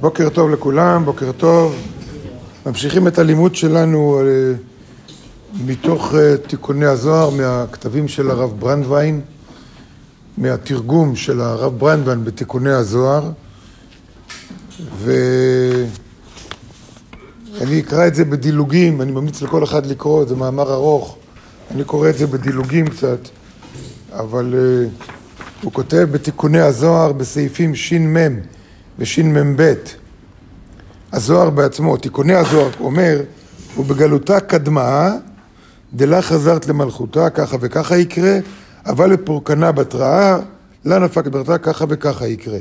בוקר טוב לכולם, בוקר טוב. ממשיכים את הלימוד שלנו אה, מתוך אה, תיקוני הזוהר, מהכתבים של הרב ברנדווין, מהתרגום של הרב ברנדווין בתיקוני הזוהר. ואני אקרא את זה בדילוגים, אני ממליץ לכל אחד לקרוא, זה מאמר ארוך, אני קורא את זה בדילוגים קצת, אבל uh, הוא כותב בתיקוני הזוהר בסעיפים ש"מ וש"מב. הזוהר בעצמו, תיקוני הזוהר, אומר, ובגלותה קדמה, דלה חזרת למלכותה, ככה וככה יקרה, אבל לפורקנה בתראה, לה נפקת בתראה, ככה וככה יקרה.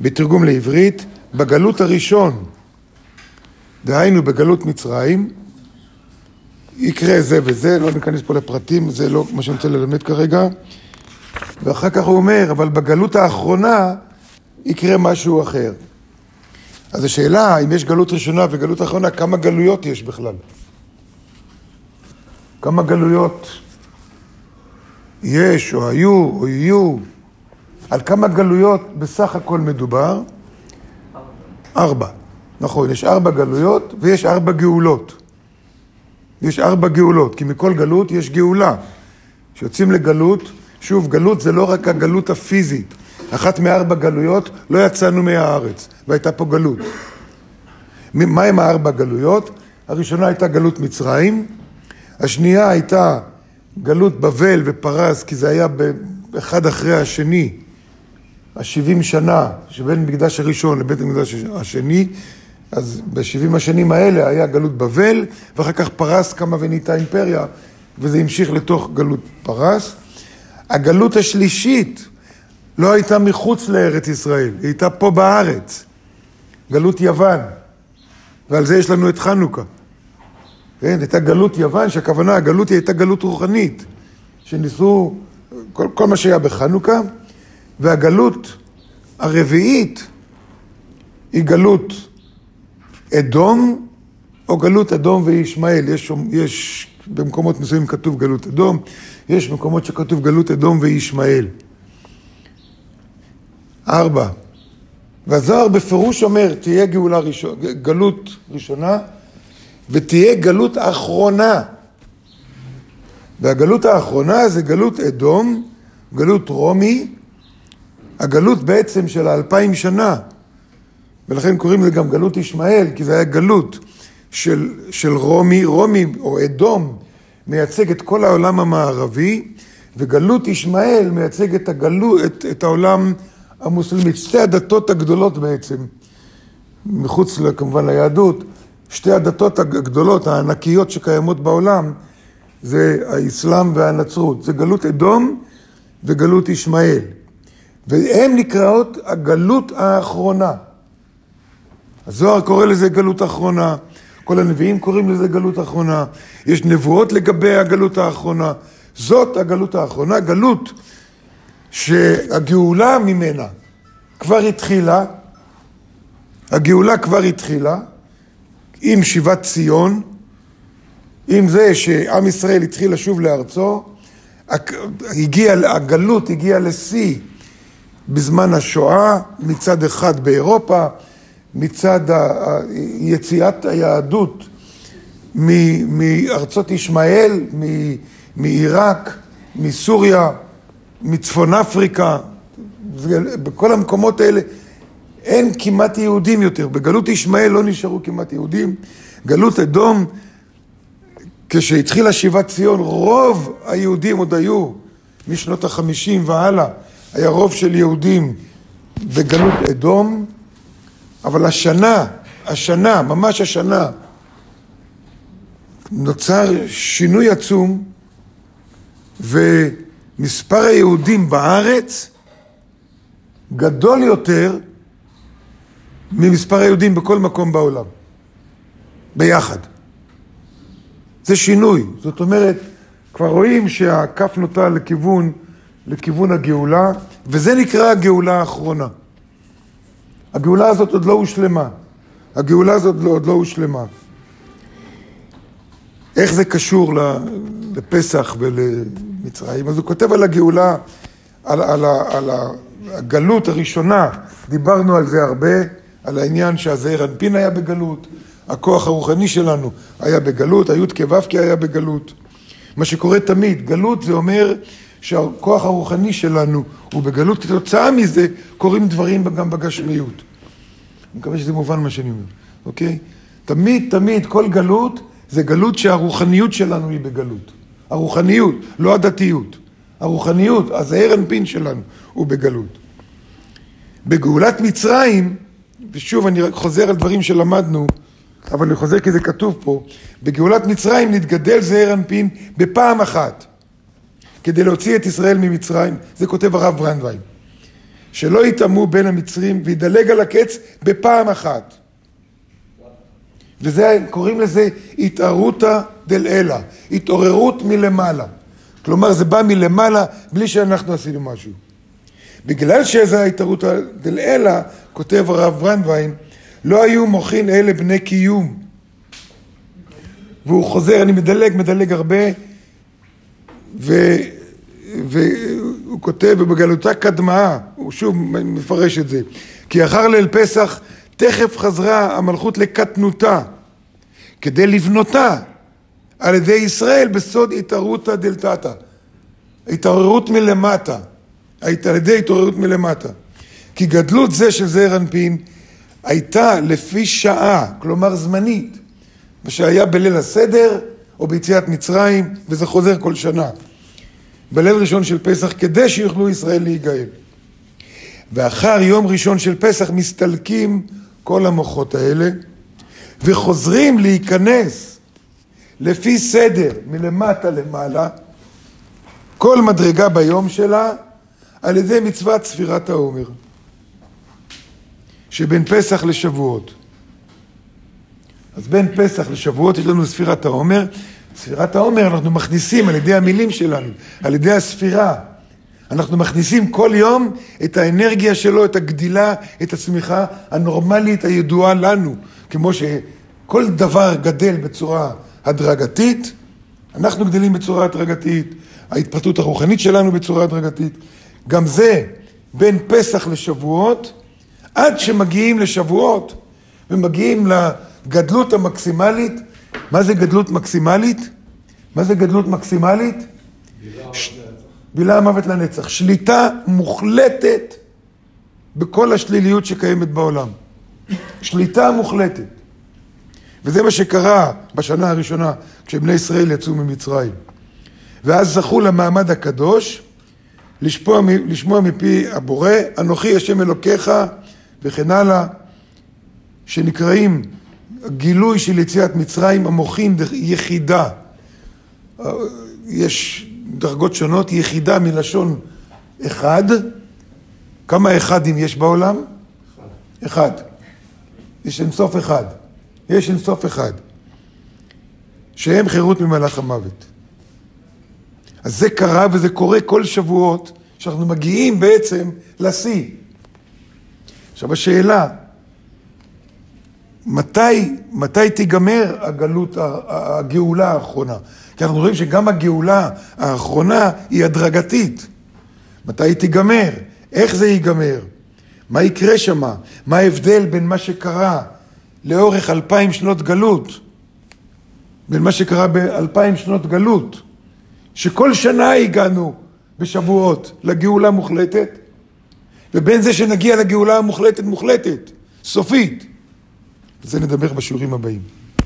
בתרגום לעברית, בגלות הראשון, דהיינו בגלות מצרים, יקרה זה וזה, לא ניכנס פה לפרטים, זה לא מה שאני רוצה ללמד כרגע. ואחר כך הוא אומר, אבל בגלות האחרונה יקרה משהו אחר. אז השאלה, אם יש גלות ראשונה וגלות אחרונה, כמה גלויות יש בכלל? כמה גלויות יש, או היו, או יהיו? על כמה גלויות בסך הכל מדובר? ארבע. נכון, יש ארבע גלויות ויש ארבע גאולות. יש ארבע גאולות, כי מכל גלות יש גאולה. כשיוצאים לגלות, שוב, גלות זה לא רק הגלות הפיזית. אחת מארבע גלויות, לא יצאנו מהארץ, והייתה פה גלות. מה עם הארבע גלויות? הראשונה הייתה גלות מצרים, השנייה הייתה גלות בבל ופרס, כי זה היה אחד אחרי השני, השבעים שנה שבין מקדש הראשון לבית המקדש השני, אז בשבעים השנים האלה היה גלות בבל, ואחר כך פרס קמה ונהייתה אימפריה, וזה המשיך לתוך גלות פרס. הגלות השלישית לא הייתה מחוץ לארץ ישראל, היא הייתה פה בארץ, גלות יוון, ועל זה יש לנו את חנוכה. כן, הייתה גלות יוון, שהכוונה, הגלות היא הייתה גלות רוחנית, שניסו, כל, כל מה שהיה בחנוכה, והגלות הרביעית היא גלות אדום, או גלות אדום וישמעאל. יש, יש במקומות מסוימים כתוב גלות אדום, יש מקומות שכתוב גלות אדום וישמעאל. ארבע. והזוהר בפירוש אומר, תהיה גאולה ראשונה, גלות ראשונה, ותהיה גלות אחרונה. והגלות האחרונה זה גלות אדום, גלות רומי, הגלות בעצם של האלפיים שנה, ולכן קוראים לזה גם גלות ישמעאל, כי זה היה גלות של, של רומי, רומי או אדום מייצג את כל העולם המערבי, וגלות ישמעאל מייצג את, הגלו, את, את העולם המוסלמי, שתי הדתות הגדולות בעצם, מחוץ כמובן ליהדות, שתי הדתות הגדולות, הענקיות שקיימות בעולם, זה האסלאם והנצרות, זה גלות אדום וגלות ישמעאל. והן נקראות הגלות האחרונה. הזוהר קורא לזה גלות אחרונה, כל הנביאים קוראים לזה גלות אחרונה, יש נבואות לגבי הגלות האחרונה. זאת הגלות האחרונה, גלות שהגאולה ממנה כבר התחילה, הגאולה כבר התחילה עם שיבת ציון, עם זה שעם ישראל התחיל לשוב לארצו, הגיע, הגלות הגיעה לשיא בזמן השואה, מצד אחד באירופה, מצד יציאת היהדות מארצות ישמעאל, מעיראק, מסוריה, מצפון אפריקה, בכל המקומות האלה אין כמעט יהודים יותר. בגלות ישמעאל לא נשארו כמעט יהודים. גלות אדום, כשהתחילה שיבת ציון, רוב היהודים עוד היו משנות החמישים והלאה. היה רוב של יהודים בגלות אדום, אבל השנה, השנה, ממש השנה, נוצר שינוי עצום, ומספר היהודים בארץ גדול יותר ממספר היהודים בכל מקום בעולם, ביחד. זה שינוי, זאת אומרת, כבר רואים שהכף נוטה לכיוון, לכיוון הגאולה, וזה נקרא הגאולה האחרונה. הגאולה הזאת עוד לא הושלמה. הגאולה הזאת לא, עוד לא הושלמה. איך זה קשור לפסח ולמצרים? אז הוא כותב על הגאולה, על, על, על הגלות הראשונה, דיברנו על זה הרבה, על העניין שהזעיר אנפין היה בגלות, הכוח הרוחני שלנו היה בגלות, היוד כו"ק היה בגלות. מה שקורה תמיד, גלות זה אומר שהכוח הרוחני שלנו הוא בגלות, כתוצאה מזה קורים דברים גם בגשמיות. אני מקווה שזה מובן מה שאני אומר, אוקיי? תמיד, תמיד, כל גלות זה גלות שהרוחניות שלנו היא בגלות. הרוחניות, לא הדתיות. הרוחניות, הזעיר אנפין שלנו הוא בגלות. בגאולת מצרים, ושוב אני חוזר על דברים שלמדנו, אבל אני חוזר כי זה כתוב פה, בגאולת מצרים נתגדל זעיר אנפין בפעם אחת, כדי להוציא את ישראל ממצרים, זה כותב הרב ברנדווין, שלא יטמאו בין המצרים וידלג על הקץ בפעם אחת. וזה, קוראים לזה התערותא דל אלה, התעוררות מלמעלה. כלומר, זה בא מלמעלה בלי שאנחנו עשינו משהו. בגלל שזה ההתערותא דל אלה, כותב הרב ברנדווין, לא היו מוחין אלה בני קיום. והוא חוזר, אני מדלג, מדלג הרבה, ו, והוא כותב, ובגלותה קדמה, הוא שוב מפרש את זה, כי אחר ליל פסח תכף חזרה המלכות לקטנותה, כדי לבנותה על ידי ישראל בסוד התערותא דלתתא, התעוררות מלמטה, על ידי התעוררות מלמטה. כי גדלות זה של זעיר אנפין הייתה לפי שעה, כלומר זמנית, מה שהיה בליל הסדר או ביציאת מצרים, וזה חוזר כל שנה. בליל ראשון של פסח, כדי שיוכלו ישראל להיגאל. ואחר יום ראשון של פסח מסתלקים כל המוחות האלה, וחוזרים להיכנס לפי סדר מלמטה למעלה, כל מדרגה ביום שלה, על ידי מצוות ספירת העומר. שבין פסח לשבועות. אז בין פסח לשבועות יש לנו ספירת העומר. ספירת העומר אנחנו מכניסים על ידי המילים שלנו, על ידי הספירה. אנחנו מכניסים כל יום את האנרגיה שלו, את הגדילה, את הצמיחה הנורמלית הידועה לנו. כמו שכל דבר גדל בצורה הדרגתית, אנחנו גדלים בצורה הדרגתית, ההתפתחות הרוחנית שלנו בצורה הדרגתית. גם זה בין פסח לשבועות, עד שמגיעים לשבועות ומגיעים לגדלות המקסימלית. מה זה גדלות מקסימלית? מה זה גדלות מקסימלית? בילה המוות לנצח. שליטה מוחלטת בכל השליליות שקיימת בעולם. שליטה מוחלטת. וזה מה שקרה בשנה הראשונה, כשבני ישראל יצאו ממצרים. ואז זכו למעמד הקדוש, לשמוע, לשמוע מפי הבורא, אנוכי השם אלוקיך וכן הלאה, שנקראים גילוי של יציאת מצרים, המוחין יחידה. יש דרגות שונות, יחידה מלשון אחד. כמה אחדים יש בעולם? אחד. יש אינסוף אחד. יש אינסוף אחד. שהם חירות ממלאך המוות. אז זה קרה וזה קורה כל שבועות, שאנחנו מגיעים בעצם לשיא. עכשיו השאלה, מתי, מתי תיגמר הגלות, הגאולה האחרונה? כי אנחנו רואים שגם הגאולה האחרונה היא הדרגתית. מתי היא תיגמר? איך זה ייגמר? מה יקרה שמה? מה ההבדל בין מה שקרה לאורך אלפיים שנות גלות, בין מה שקרה באלפיים שנות גלות, שכל שנה הגענו בשבועות לגאולה מוחלטת, ובין זה שנגיע לגאולה המוחלטת מוחלטת, סופית. זה נדבר בשיעורים הבאים.